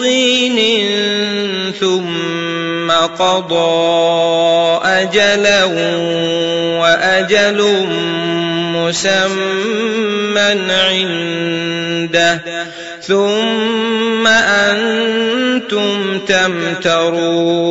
طين ثم قضى أجلا وأجل مسمى عنده. ثم أنتم تمترون.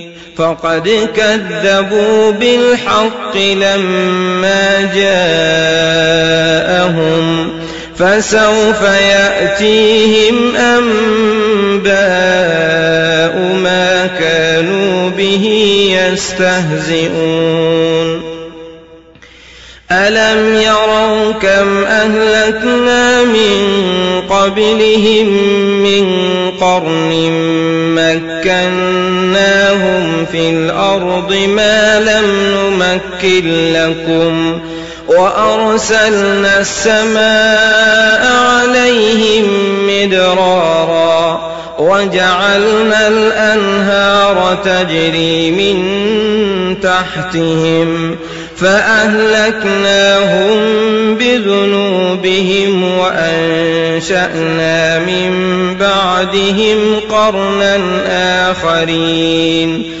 فقد كذبوا بالحق لما جاءهم فسوف يأتيهم أنباء ما كانوا به يستهزئون. ألم يروا كم أهلكنا من قبلهم من قرن في الأرض ما لم نمكن لكم وأرسلنا السماء عليهم مدرارا وجعلنا الأنهار تجري من تحتهم فأهلكناهم بذنوبهم وأنشأنا من بعدهم قرنا آخرين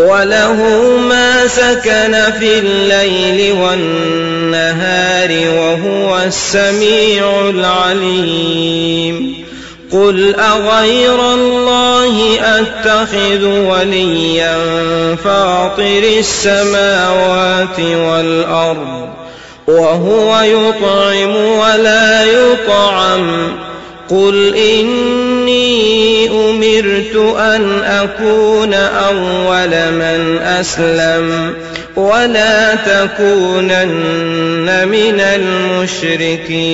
وله ما سكن في الليل والنهار وهو السميع العليم قل أغير الله أتخذ وليا فاطر السماوات والأرض وهو يطعم ولا يطعم قل إني أمرت أن أكون أول من أسلم ولا تكونن من المشركين.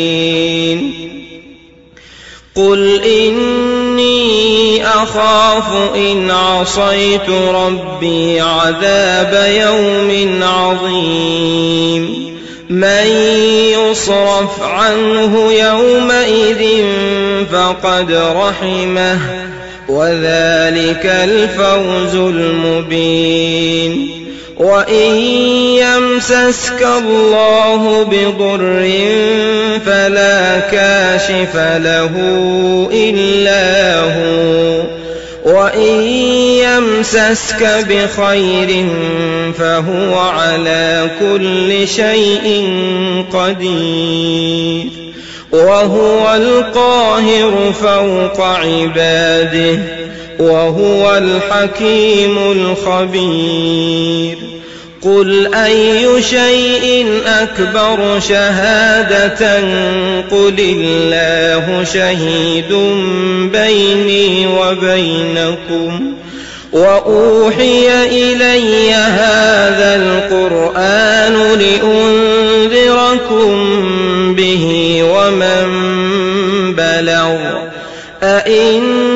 قل إني أخاف إن عصيت ربي عذاب يوم عظيم. من يصرف عنه يومئذ فقد رحمه وذلك الفوز المبين. وإن يمسسك الله بضر فلا كاشف له إلا هو. وإن يمسسك بخير فهو على كل شيء قدير وهو القاهر فوق عباده وهو الحكيم الخبير قل أي شيء أكبر شهادة قل الله شهيد بيني وبينكم وأوحي إلي هذا القرآن لأنذركم به ومن بلغ أئنكم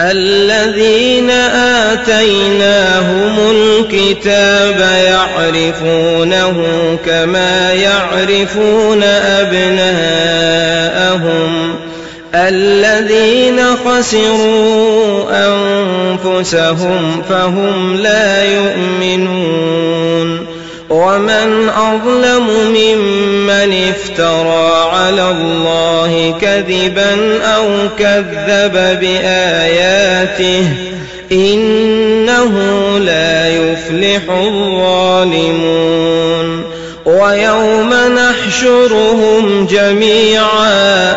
الذين آتيناهم الكتاب يعرفونه كما يعرفون أبناءهم الذين خسروا أنفسهم فهم لا يؤمنون ومن أظلم ممن افترى على الله كذبا أو كذب بآياته إنه لا يفلح الظالمون ويوم نحشرهم جميعا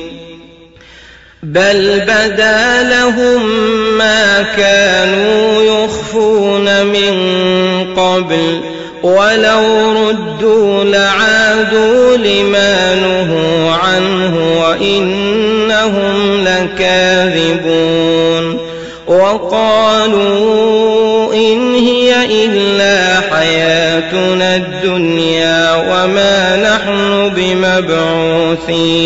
بل بدا لهم ما كانوا يخفون من قبل ولو ردوا لعادوا لما نهوا عنه وإنهم لكاذبون وقالوا إن هي إلا حياتنا الدنيا وما نحن بمبعوثين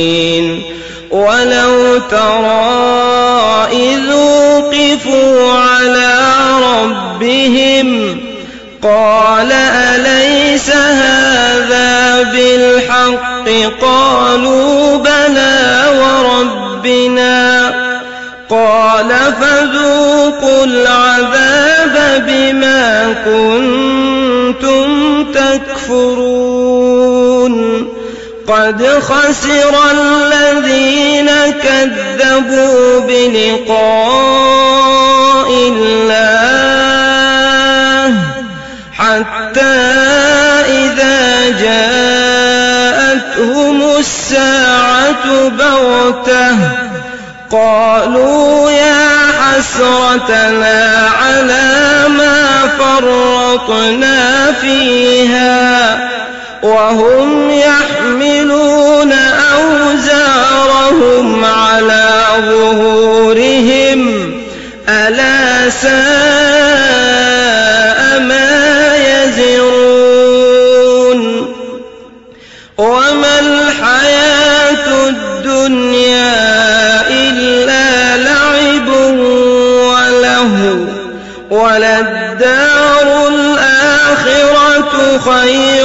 ولو ترى إذ وقفوا على ربهم قال أليس هذا بالحق؟ قالوا بلى وربنا. قال فذوقوا العذاب بما كنتم تكفرون. قد خسر الذين كذبوا بلقاء الله حتى إذا جاءتهم الساعة بغتة قالوا يا حسرتنا على ما فرطنا فيها وهم يحملون أوزارهم على ظهورهم. ألا ساء ما يزرون. وما الحياة الدنيا إلا لعب وله وللدار الآخرة خير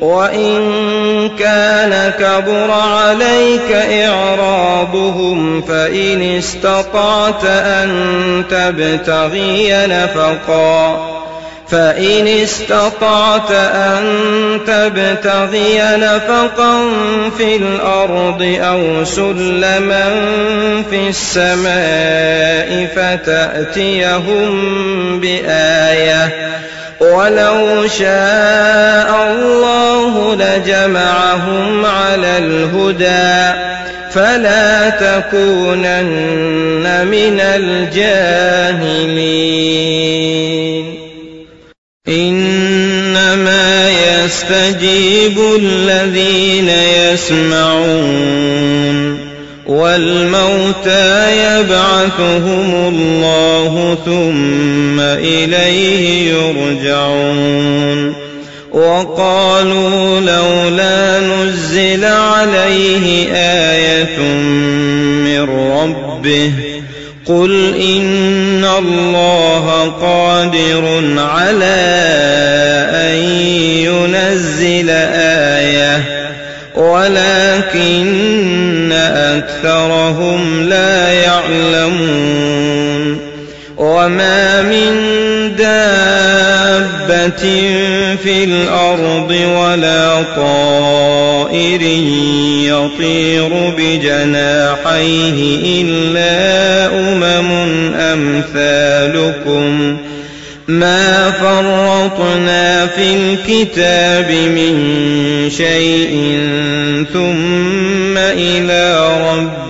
وإن كان كبر عليك إعرابهم فإن استطعت أن تبتغي نفقا فإن استطعت أن تبتغي نفقا في الأرض أو سلما في السماء فتأتيهم بآية ولو شاء الله لجمعهم على الهدى فلا تكونن من الجاهلين. إنما يستجيب الذين يسمعون والموتى يبعثهم الله ثم إليه يرجعون. وقالوا لولا نزل عليه آية من ربه. قل إن الله قادر على أن ينزل آية. ولكن أكثرهم لا يعلمون وما من دابة في الأرض ولا طائر يطير بجناحيه إلا أمم أمثالكم. ما فرطنا في الكتاب من شيء ثم إلى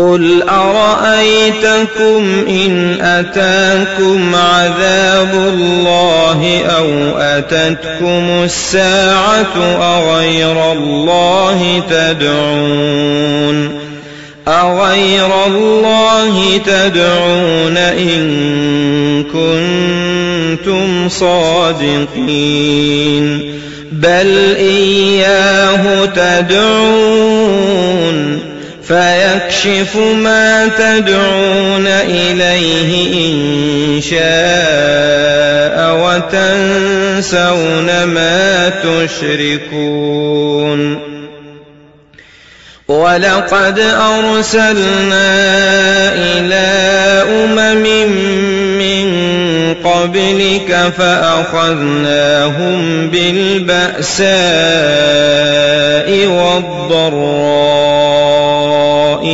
قل أرأيتكم إن أتاكم عذاب الله أو أتتكم الساعة أغير الله تدعون أغير الله تدعون إن كنتم صادقين بل إياه تدعون فيكشف ما تدعون إليه إن شاء وتنسون ما تشركون. ولقد أرسلنا إلى أمم من قبلك فأخذناهم بالبأساء والضراء.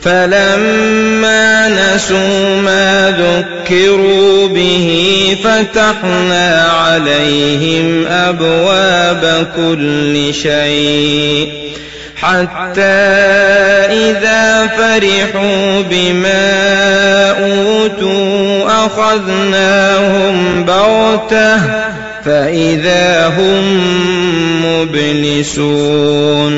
فلما نسوا ما ذكروا به فتحنا عليهم أبواب كل شيء حتى إذا فرحوا بما أوتوا أخذناهم بغتة فإذا هم مبلسون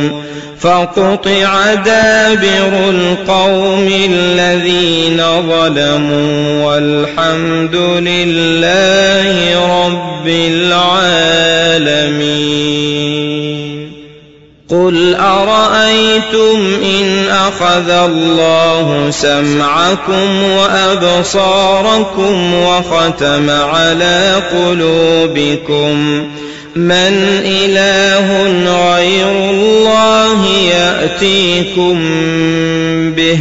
فقطع دابر القوم الذين ظلموا والحمد لله رب العالمين. قل أرأيتم إن أخذ الله سمعكم وأبصاركم وختم على قلوبكم من إله غير الله يأتيكم به.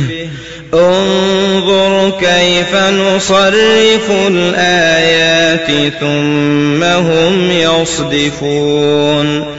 انظر كيف نصرف الآيات ثم هم يصدفون.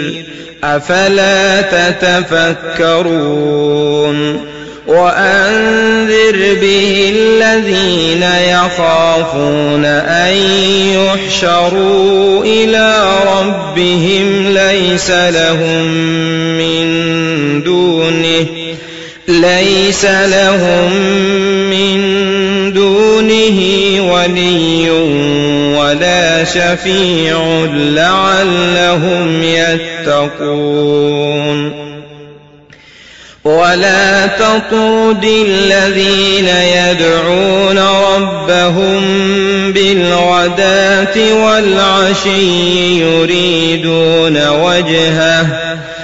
أفلا تتفكرون وأنذر به الذين يخافون أن يحشروا إلى ربهم ليس لهم من دونه ليس لهم من دونه ولي ولا شفيع لعلهم يتقون ولا تطرد الذين يدعون ربهم بالغداة والعشي يريدون وجهه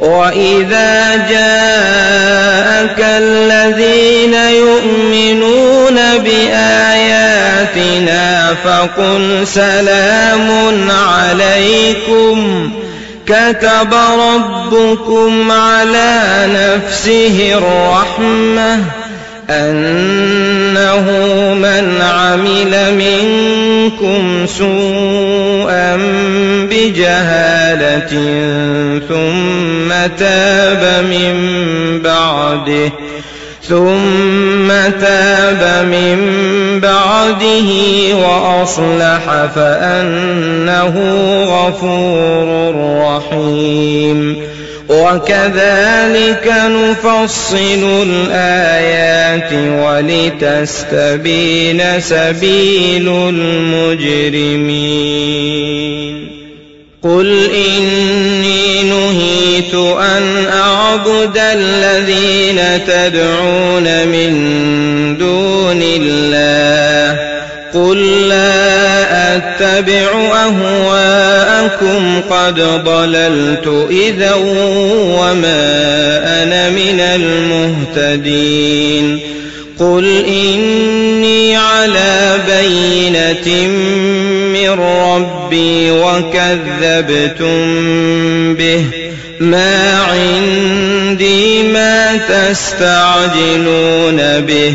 وإذا جاءك الذين يؤمنون بآياتنا فقل سلام عليكم كتب ربكم على نفسه الرحمة أنه من عمل منكم سوءا بجهالة ثم تاب من بعده ثم تاب من بعده وأصلح فأنه غفور رحيم. وكذلك نفصل الآيات ولتستبين سبيل المجرمين. قل إني نهيت أن أعبد الذين تدعون من دون الله. قل أتبع أهواءكم قد ضللت إذا وما أنا من المهتدين قل إني على بينة من ربي وكذبتم به ما عندي ما تستعجلون به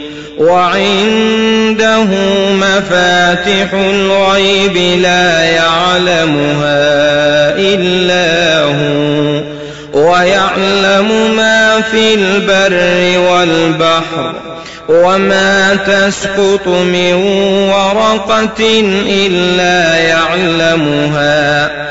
وعنده مفاتح الغيب لا يعلمها إلا هو ويعلم ما في البر والبحر وما تسقط من ورقة إلا يعلمها.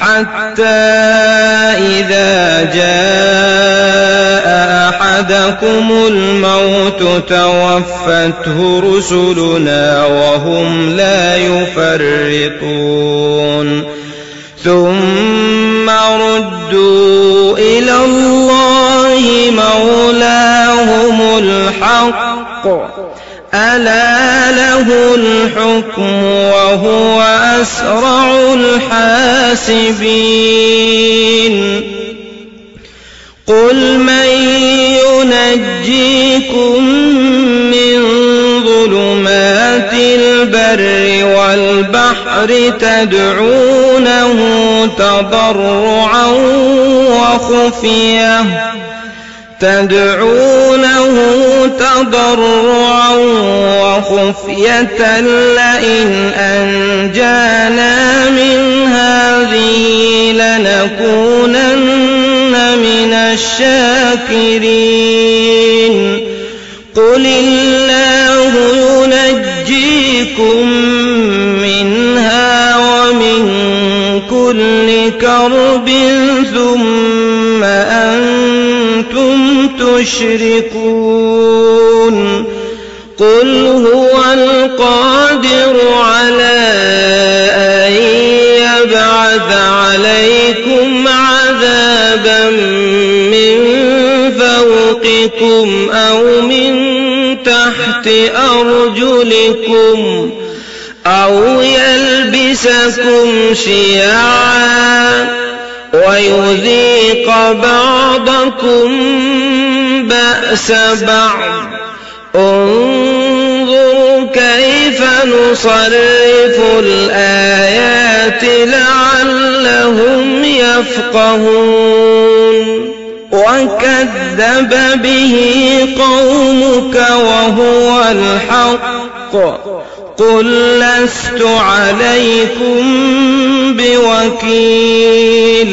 حتى إذا جاء أحدكم الموت توفته رسلنا وهم لا يفرطون. ثم ردوا إلى الله مولاهم الحق. ألا له الحكم وهو أسرع الحاسبين. قل من ينجيكم من ظلمات البر والبحر تدعونه تضرعا وخفية. تدعونه تضرعا وخفية لئن أنجانا من هذه لنكونن من الشاكرين. قل الله ينجيكم منها ومن كل كرب تشركون قل هو القادر على أن يبعث عليكم عذابا من فوقكم أو من تحت أرجلكم أو يلبسكم شيعا ويذيق بعضكم بأس بعض انظروا كيف نصرف الآيات لعلهم يفقهون. وكذب به قومك وهو الحق. قل لست عليكم بوكيل.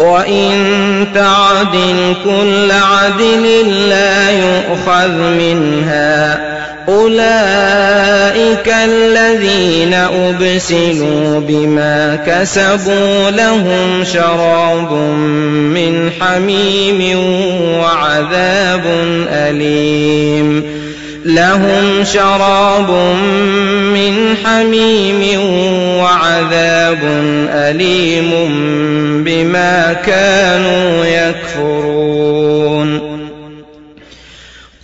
وإن تعدل كل عدل لا يؤخذ منها أولئك الذين أبسلوا بما كسبوا لهم شراب من حميم وعذاب أليم لهم شراب من حميم وعذاب أليم بما كانوا يكفرون.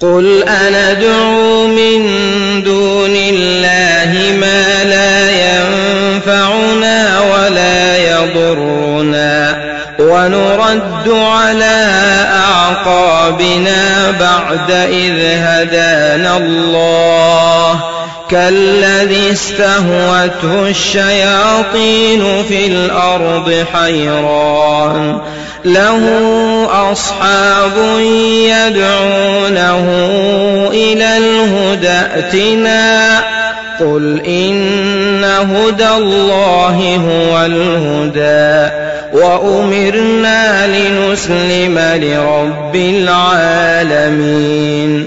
قل أندعو من دون الله ما لا ينفعنا ولا يضرنا ونرد على أعقابنا بعد إذ هدانا الله كالذي استهوته الشياطين في الأرض حيران. له أصحاب يدعونه إلى الهدى ائتنا. قل إن هدى الله هو الهدى. وأمرنا لنسلم لرب العالمين.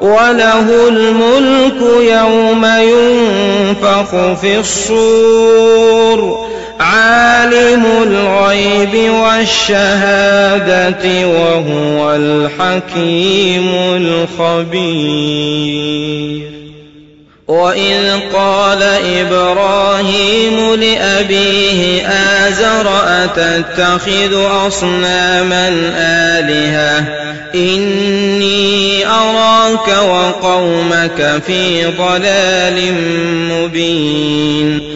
وله الملك يوم ينفخ في الصور. عالم الغيب والشهادة وهو الحكيم الخبير. وإذ قال إبراهيم لأبيه آزر أتتخذ أصناما آلهة إني أراك وقومك في ضلال مبين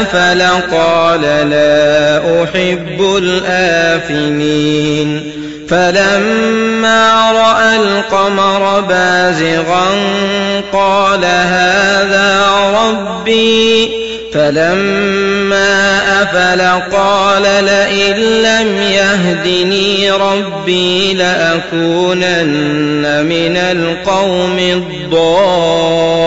أفل قال لا أحب الآفلين. فلما رأى القمر بازغا قال هذا ربي. فلما أفل قال لئن لم يهدني ربي لأكونن من القوم الضالين.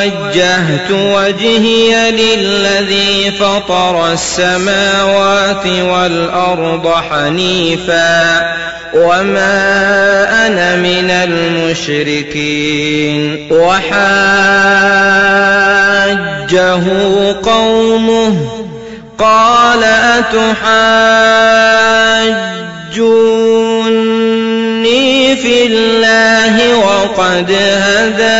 وجهت وجهي للذي فطر السماوات والأرض حنيفا وما أنا من المشركين وحاجه قومه قال أتحاجوني في الله وقد هدان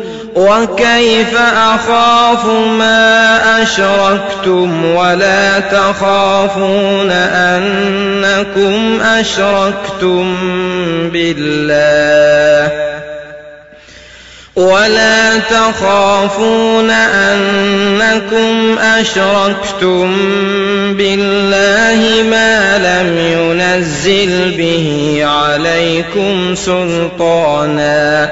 وكيف أخاف ما أشركتم ولا تخافون أنكم أشركتم بالله ولا تخافون أنكم أشركتم بالله ما لم ينزل به عليكم سلطانا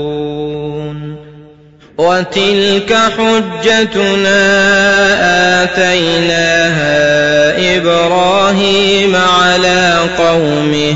وتلك حجتنا آتيناها إبراهيم على قومه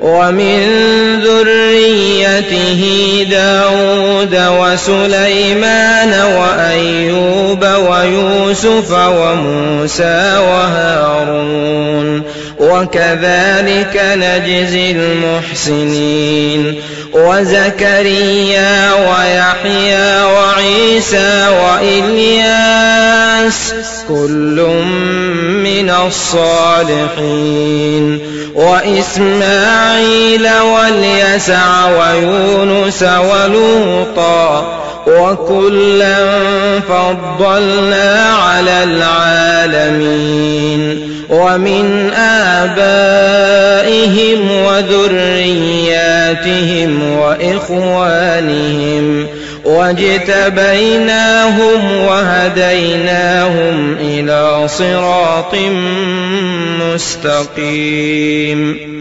ومن ذريته داود وسليمان وأيوب ويوسف وموسى وهارون وكذلك نجزي المحسنين. وزكريا ويحيى وعيسى وإلياس كل من الصالحين. وإسماعيل واليسع ويونس ولوطا وكلا فضلنا على العالمين ومن آبائهم وذرياتهم وإخوانهم واجتبيناهم وهديناهم إلى صراط مستقيم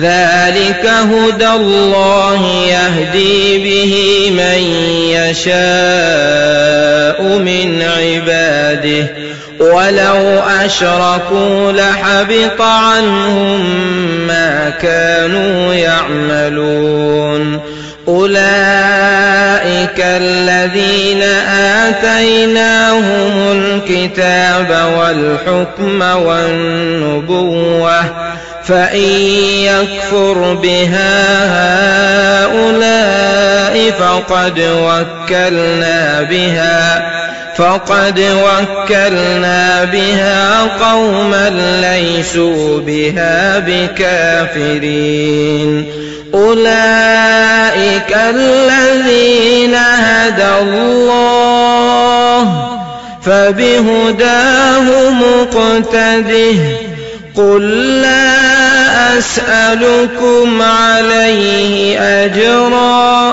ذلك هدى الله يهدي به من يشاء من عباده. ولو أشركوا لحبط عنهم ما كانوا يعملون. أولئك الذين آتيناهم الكتاب والحكم والنبوة فإن يكفر بها هؤلاء فقد وكلنا بها فقد وكلنا بها قوما ليسوا بها بكافرين أولئك الذين هدى الله فبهداه مقتده قل لا أسألكم عليه أجرا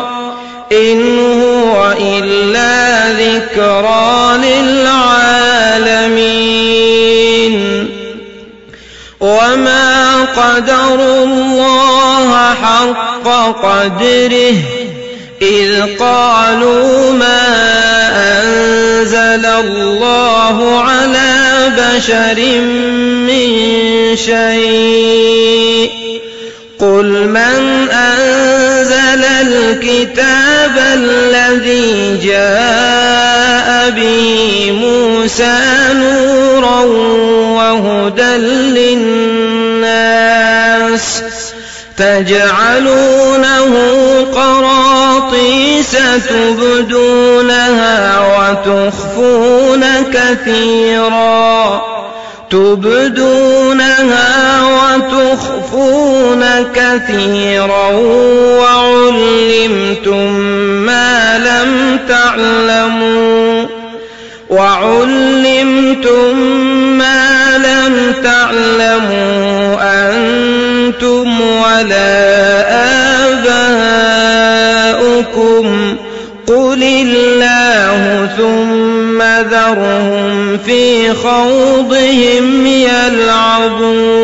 إن هو إلا ذكرى للعالمين. وما قدروا الله حق قدره إذ قالوا ما أنزل الله على بشر من شيء. قل من أنزل الكتاب الذي جاء به موسى نورا وهدى للناس تجعلونه قراطيس تبدونها وتخفون كثيرا. تبدونها وتخفون كثيرا. وعلمتم ما لم تعلموا. وعلمتم ما لم تعلموا أنتم ولا آباؤكم قل الله ثم ذرهم في خوضهم يلعبون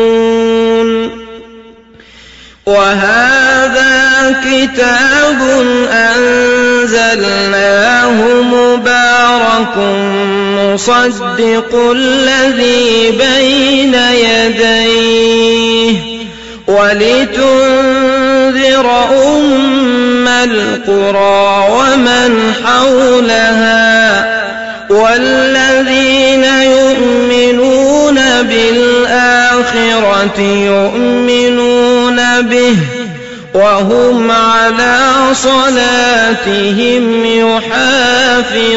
وهذا كتاب أنزلناه مبارك مصدق الذي بين يديه ولتنذر أم القرى ومن حولها والذين يؤمنون بالآخرة يؤمنون به وهم على صلاتهم يحافظون.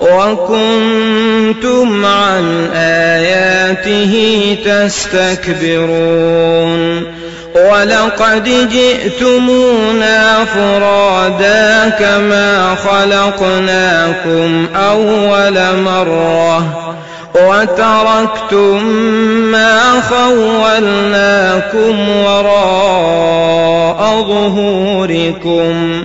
وكنتم عن آياته تستكبرون ولقد جئتمونا فرادا كما خلقناكم أول مرة وتركتم ما خولناكم وراء ظهوركم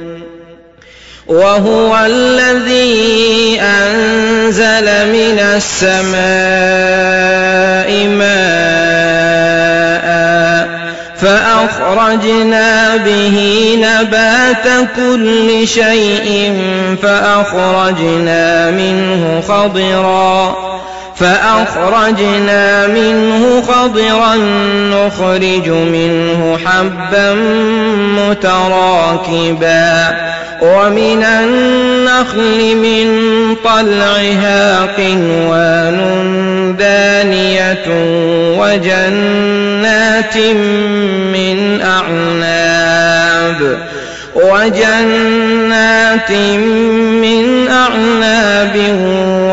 وهو الذي أنزل من السماء ماء فأخرجنا به نبات كل شيء فأخرجنا منه خضراً فأخرجنا منه خضرا نخرج منه حبا متراكبا ومن النخل من طلعها قنوان دانية وجنات من أعناب وجنات من أعناب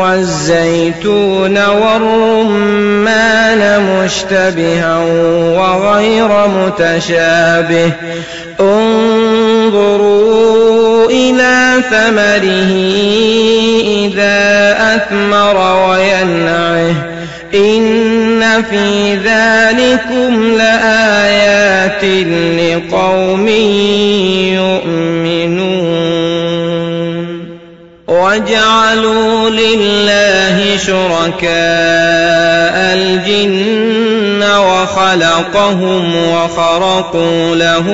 والزيتون والرمان مشتبها وغير متشابه. انظروا إلى ثمره إذا أثمر وينعه. إن في ذلكم لآيات لقوم يؤمنون. وجعلوا لله شركاء الجن وخلقهم وخرقوا له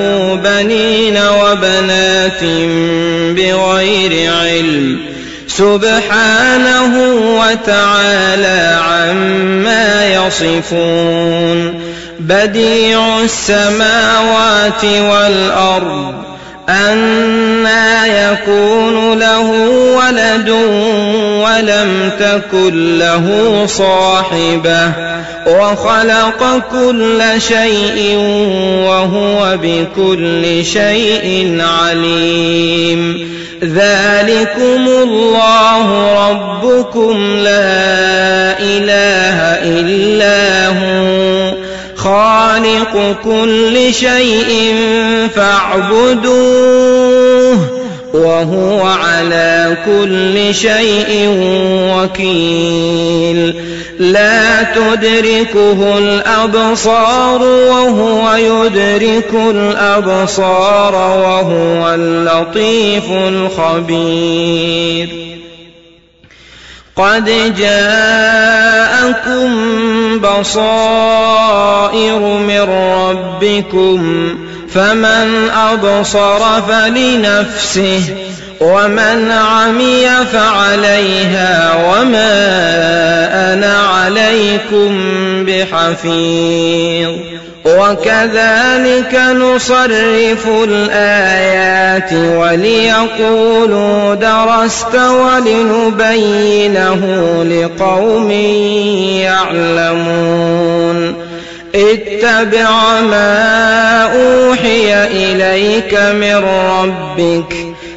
بنين وبنات بغير علم سبحانه وتعالى عما يصفون بديع السماوات والأرض أنا يكون له ولد ولم تكن له صاحبة وخلق كل شيء وهو بكل شيء عليم ذلكم الله ربكم لا إله إلا هو خالق كل شيء فاعبدوه وهو على كل شيء وكيل. لا تدركه الأبصار وهو يدرك الأبصار وهو اللطيف الخبير. قد جاءكم بصائر من ربكم فمن أبصر فلنفسه. ومن عمي فعليها وما أنا عليكم بحفيظ وكذلك نصرف الآيات وليقولوا درست ولنبينه لقوم يعلمون اتبع ما أوحي إليك من ربك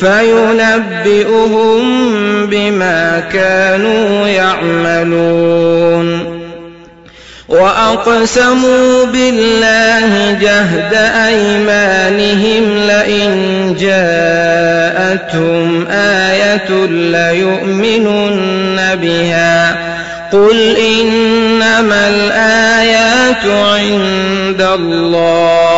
فينبئهم بما كانوا يعملون وأقسموا بالله جهد أيمانهم لئن جاءتهم آية ليؤمنن بها قل إنما الآيات عند الله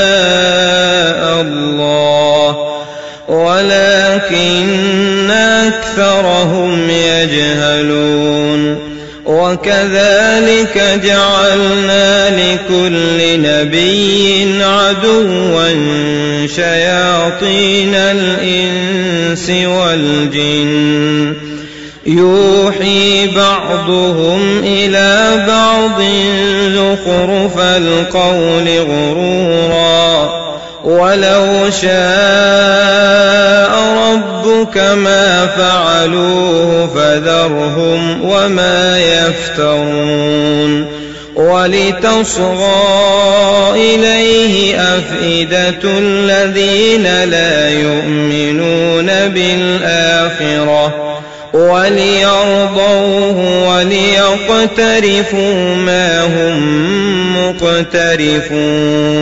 ولكن أكثرهم يجهلون. وكذلك جعلنا لكل نبي عدوا شياطين الإنس والجن. يوحي بعضهم إلى بعض زخرف القول غرورا. ولو شاء ربك ما فعلوه فذرهم وما يفترون ولتصغى إليه أفئدة الذين لا يؤمنون بالآخرة وليرضوه وليقترفوا ما هم مقترفون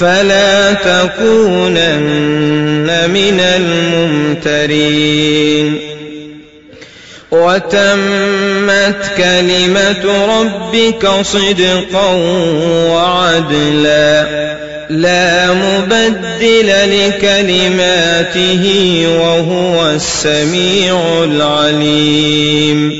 فلا تكونن من الممترين. وتمت كلمة ربك صدقا وعدلا. لا مبدل لكلماته وهو السميع العليم.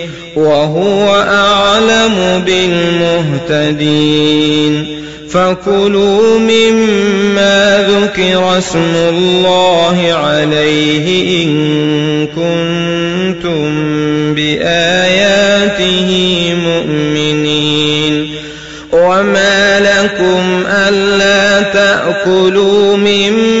وهو أعلم بالمهتدين. فكلوا مما ذكر اسم الله عليه إن كنتم بآياته مؤمنين. وما لكم ألا تأكلوا مما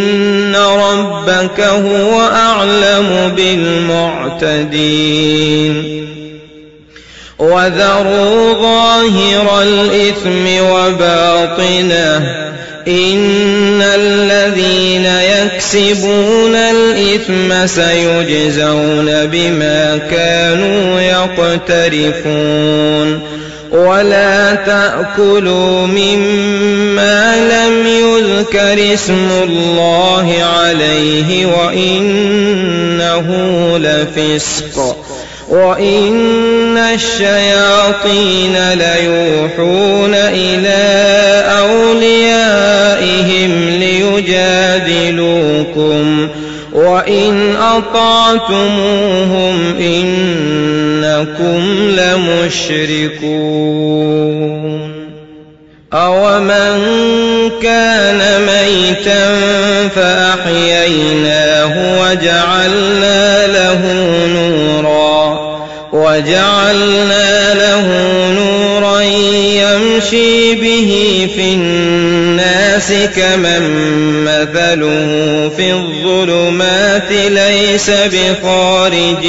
ربك هو أعلم بالمعتدين وذروا ظاهر الإثم وباطنه إن الذين يكسبون الإثم سيجزون بما كانوا يقترفون ولا تأكلوا مما لم يذكر اسم الله عليه وإنه لفسق وإن الشياطين ليوحون إلى أوليائهم ليجادلوكم وإن أطعتموهم إنكم لمشركون أومن كان ميتا فأحييناه وجعلنا له نورا وجعلنا له نورا يمشي به في الناس كمن مثله في الظلمات ليس بخارج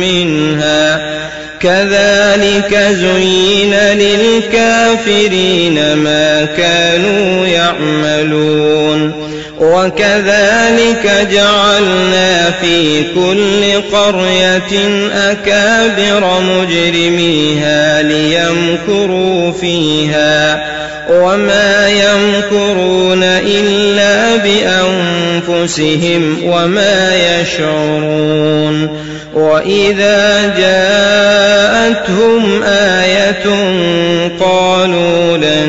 منها. كذلك زين للكافرين ما كانوا يعملون. وكذلك جعلنا في كل قرية أكابر مجرميها ليمكروا فيها. وما يمكرون إلا بأنفسهم وما يشعرون وإذا جاءتهم آية قالوا لن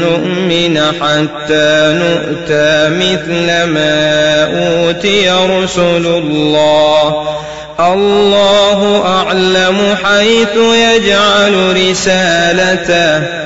نؤمن حتى نؤتى مثل ما أوتي رسل الله الله أعلم حيث يجعل رسالته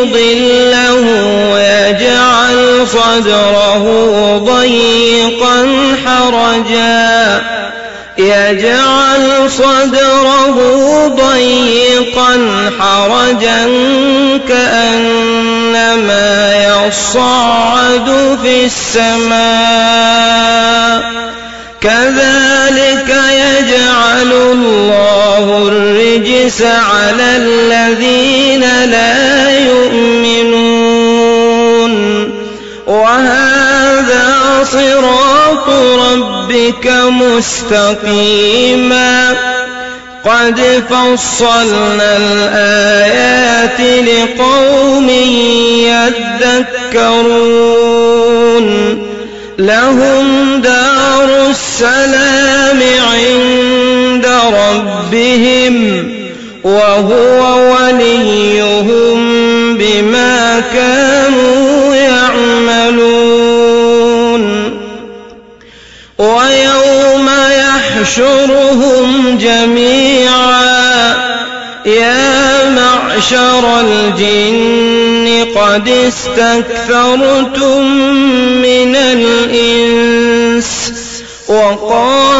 يضله يجعل صدره ضيقا حرجا. يجعل صدره ضيقا حرجا كأنما يصعد في السماء. كذلك يجعل الله الرجس على الذين لا يؤمنون. وهذا صراط ربك مستقيما. قد فصلنا الآيات لقوم يذكرون. لهم دار السلام عند ربهم وهو وليهم بما كانوا يعملون. ويوم يحشرهم جميعا يا معشر الجن قد استكثرتم من الإنس وقال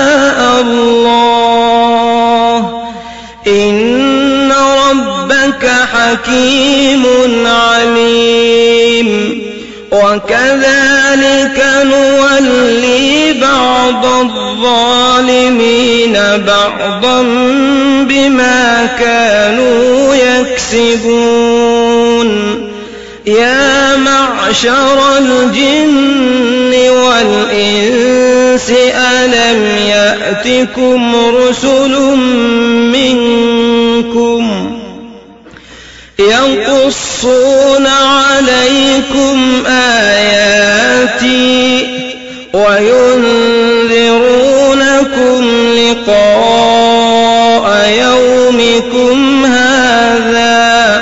حكيم عليم. وكذلك نولي بعض الظالمين بعضا بما كانوا يكسبون. يا معشر الجن والإنس ألم يأتكم رسل منكم؟ يقصون عليكم آياتي وينذرونكم لقاء يومكم هذا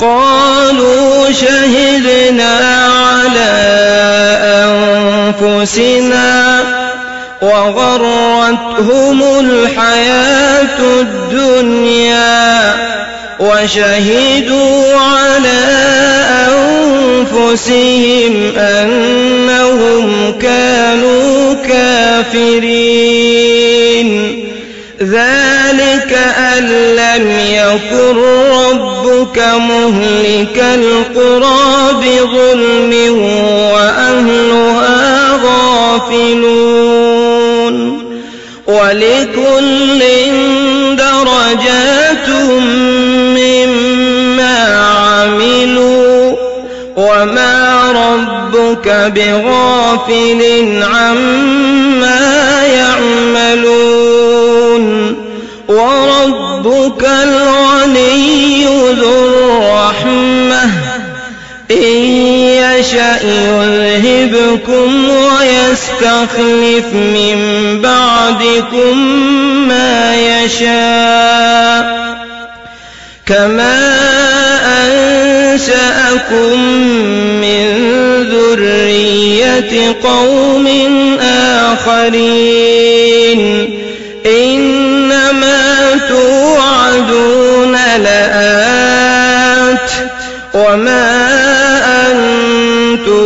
قالوا شهدنا على أنفسنا وغرتهم الحياة الدنيا وشهدوا على أنفسهم أنهم كانوا كافرين. ذلك أن لم يكن ربك مهلك القرى بظلم وأهلها غافلون. ولكل درجات مما عملوا وما ربك بغافل عما يعملون وربك الغني ذو الرحمة إن يشأ يذهبكم ويستخلف من بعدكم ما يشاء كما أنشأكم من ذرية قوم آخرين إنما توعدون لآت وما أنتم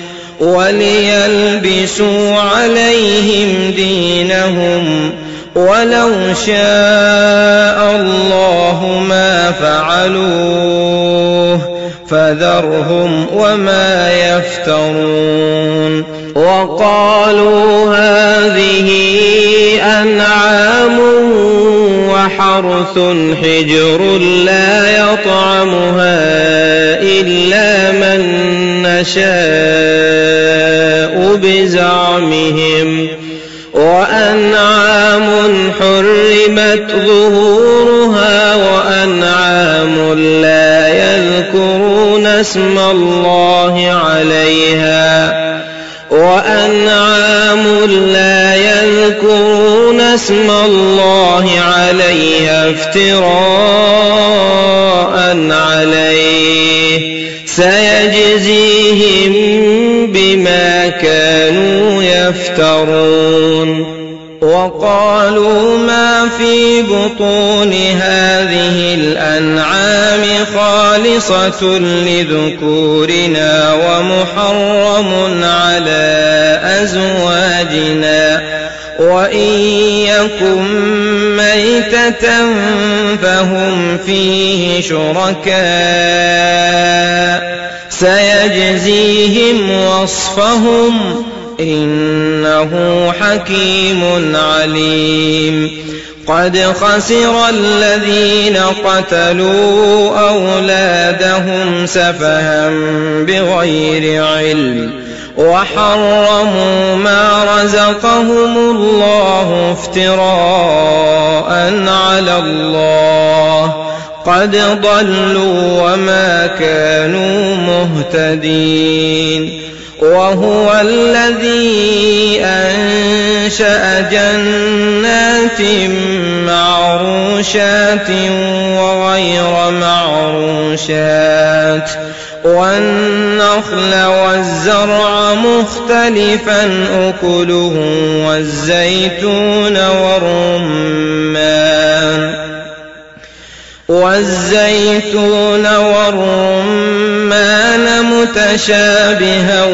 وليلبسوا عليهم دينهم ولو شاء الله ما فعلوه فذرهم وما يفترون. وقالوا هذه أنعام وحرث حجر لا يطعمها إلا من نشاء. بزعمهم وأنعام حرمت ظهورها وأنعام لا يذكرون اسم الله عليها وأنعام لا يذكرون اسم الله عليها افتراء عليه سيجزيهم بما كانوا يفترون. وقالوا ما في بطون هذه الأنعام خالصة لذكورنا ومحرم على أزواجنا. وإن يكن ميتة فهم فيه شركاء. سيجزيهم وصفهم إنه حكيم عليم. قد خسر الذين قتلوا أولادهم سفها بغير علم وحرموا ما رزقهم الله افتراء على الله. قد ضلوا وما كانوا مهتدين. وهو الذي أنشأ جنات معروشات وغير معروشات. والنخل والزرع مختلفا أكله والزيتون والرمان. والزيتون والرمان متشابها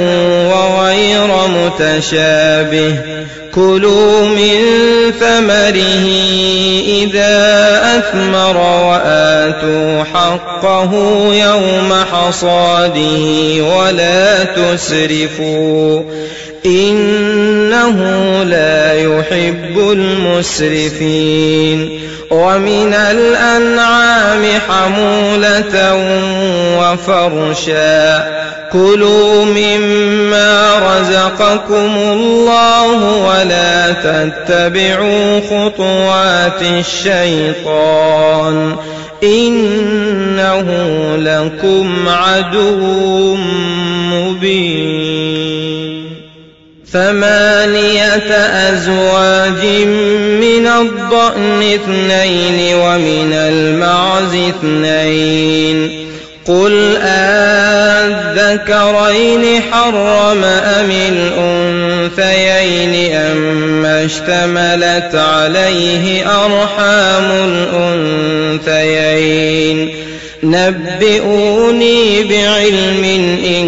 وغير متشابه. كلوا من ثمره إذا أثمر وآتوا حقه يوم حصاده ولا تسرفوا. إنه لا يحب المسرفين. ومن الأنعام حمولة وفرشا. كلوا مما رزقكم الله ولا تتبعوا خطوات الشيطان. إنه لكم عدو مبين. ثمانية أزواج من الضأن اثنين ومن المعز اثنين. قل أذكرين حرم أم الأنثيين أما اشتملت عليه أرحام الأنثيين. نبئوني بعلم إن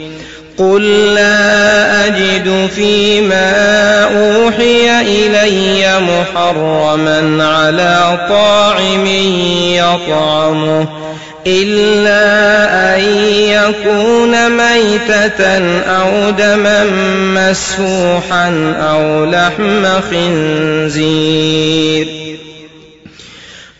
قل لا أجد فيما أوحي إلي محرما على طاعم يطعمه إلا أن يكون ميتة أو دما مسفوحا أو لحم خنزير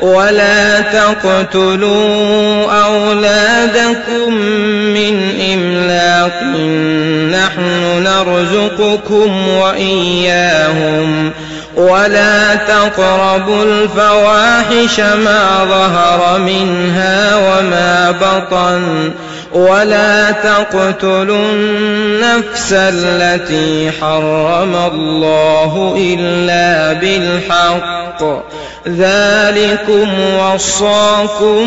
ولا تقتلوا أولادكم من إملاق. نحن نرزقكم وإياهم. ولا تقربوا الفواحش ما ظهر منها وما بطن. ولا تقتلوا النفس التي حرم الله إلا بالحق. ذلكم وصاكم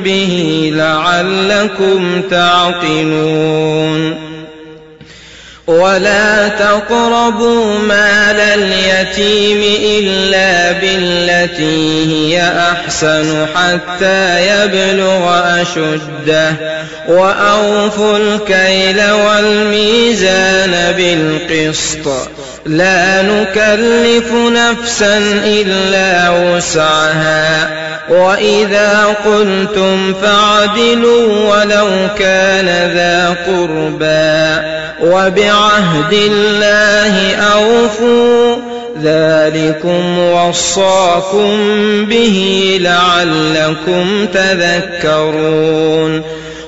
به لعلكم تعقلون. ولا تقربوا مال اليتيم إلا بالتي هي أحسن حتى يبلغ أشده وأوفوا الكيل والميزان بالقسط لا نكلف نفسا إلا وسعها. وإذا قلتم فاعدلوا ولو كان ذا قربى. وبعهد الله أوفوا. ذلكم وصاكم به لعلكم تذكرون.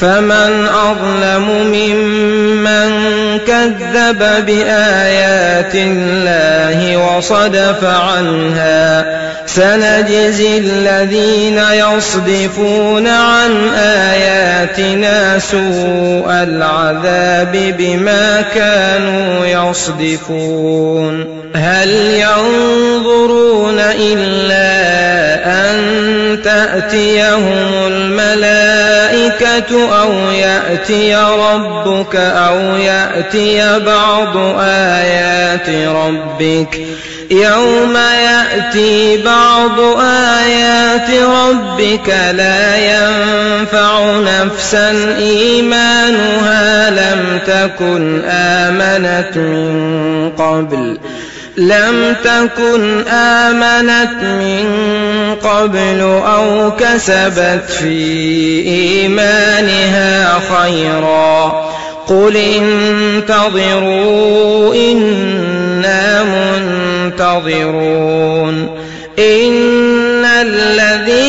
فمن أظلم ممن كذب بآيات الله وصدف عنها سنجزي الذين يصدفون عن آياتنا سوء العذاب بما كانوا يصدفون هل ينظرون إلا أن تأتيهم الملائكة أو يأتي ربك أو يأتي بعض آيات ربك يوم يأتي بعض آيات ربك لا ينفع نفسا إيمانها لم تكن آمنت من قبل لم تكن آمنت من قبل أو كسبت في إيمانها خيرا. قل انتظروا إنا منتظرون. إن الذين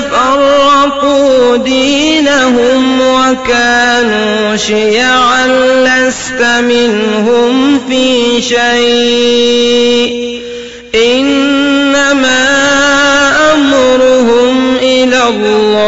فرقوا دينهم وكانوا شيعا لست منهم في شيء. إنما أمرهم إلى الله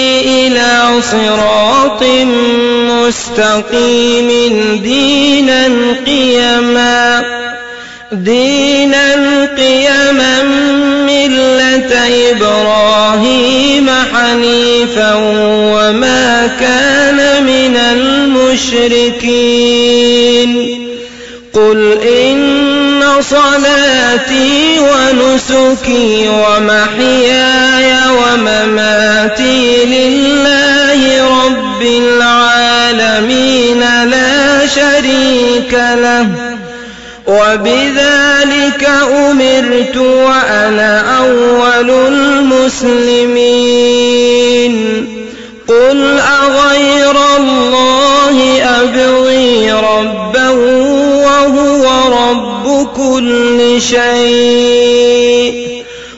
صراط مستقيم دينا قيما دينا قيما ملة إبراهيم حنيفا وما كان من المشركين. قل إن صلاتي ونسكي ومحياي ومماتي لله رب العالمين لا شريك له. وبذلك أمرت وأنا أول المسلمين. قل أغير الله أبغي ربا وهو رب كل شيء.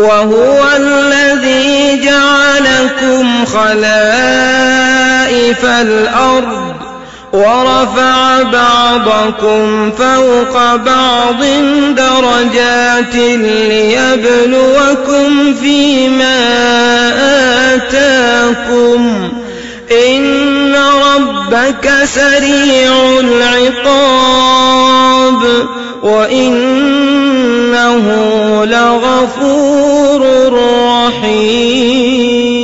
وهو الذي جعلكم خلائف الأرض ورفع بعضكم فوق بعض درجات ليبلوكم فيما آتاكم. إن ربك سريع العقاب. وإنه لغفور رحيم.